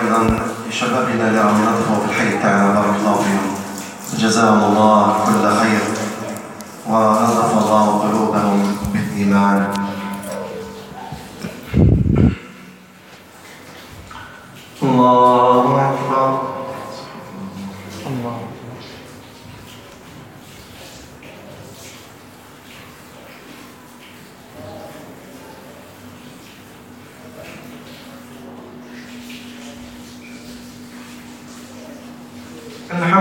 أيضا لشبابنا لعملته في الحي تعالى بارك الله فيهم. جزاهم الله كل خير ونظف الله قلوبهم بالإيمان. الله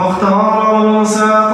واختار موسى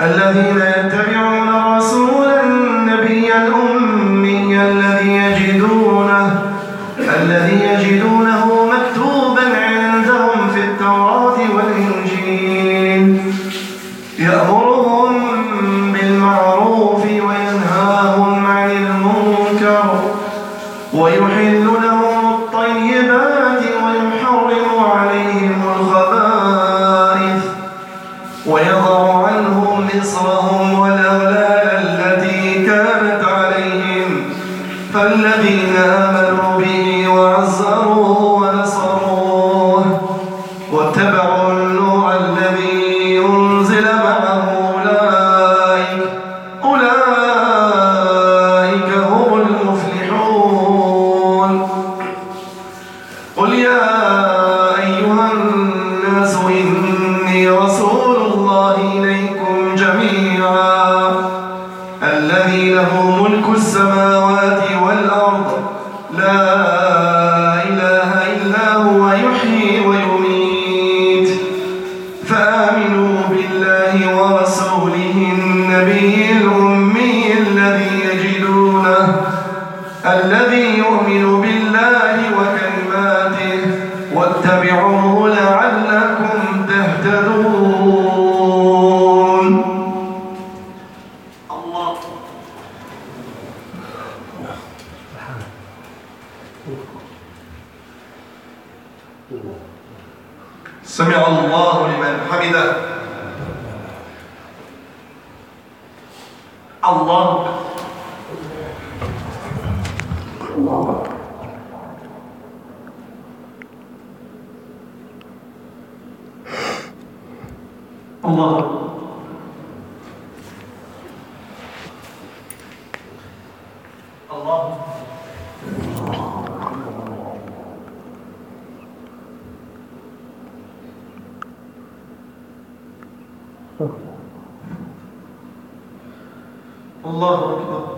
الذين يتبعون الرسول النبي الأمي الذي يجدونه الذي يجدونه مكتوبا عندهم في التوراة والإنجيل. يأمرهم بالمعروف وينهاهم عن المنكر ويحل لهم لا Allah'a Allah Allah. Allah Allah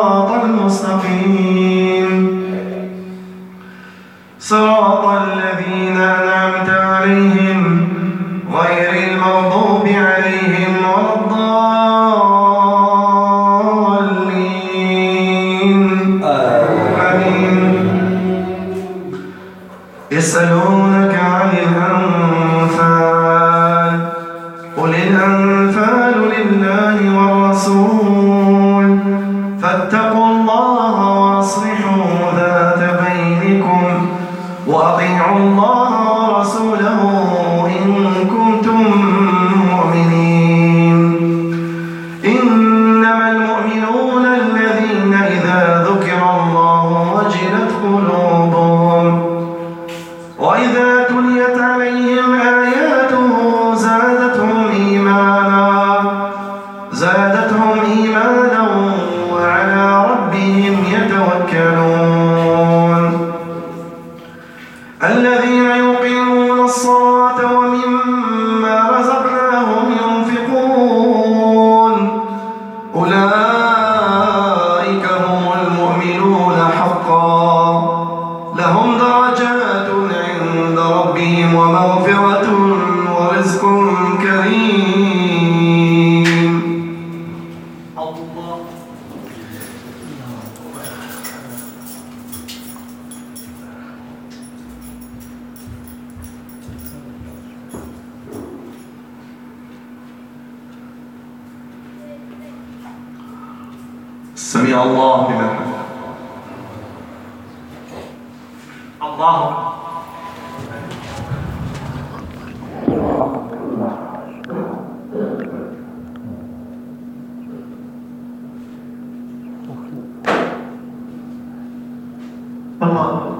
oh سمي الله لمن حفظ الله. الله.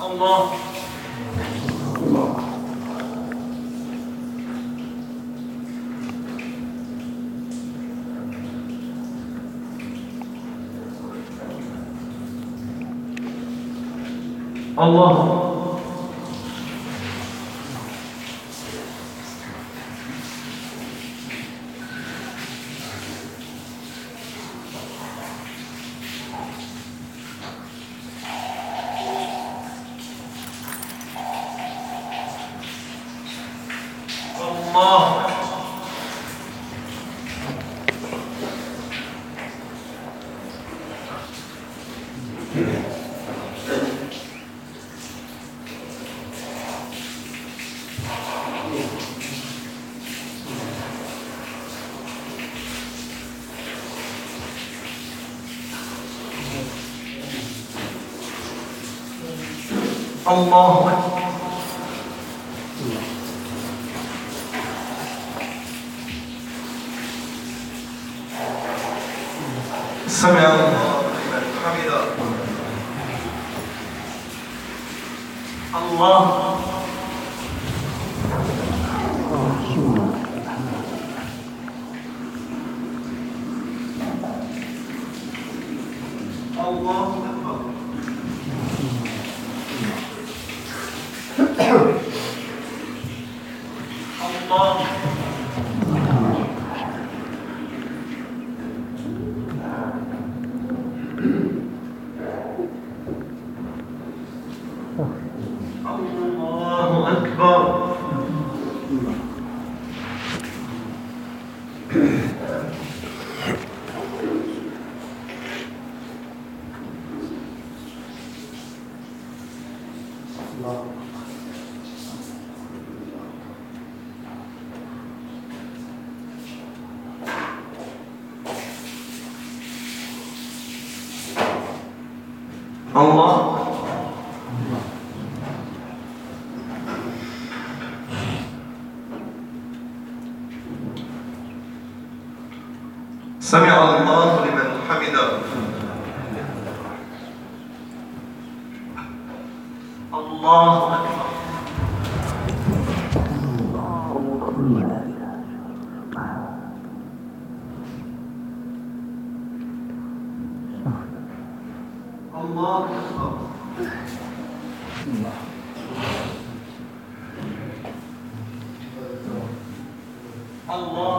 الله. Allah. الله أكبر سمع الله حمده الله Allah الله. سمع الله. الله الله الله الله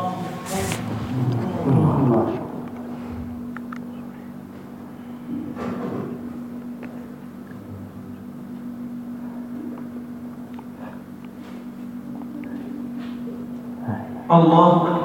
الله أكبر.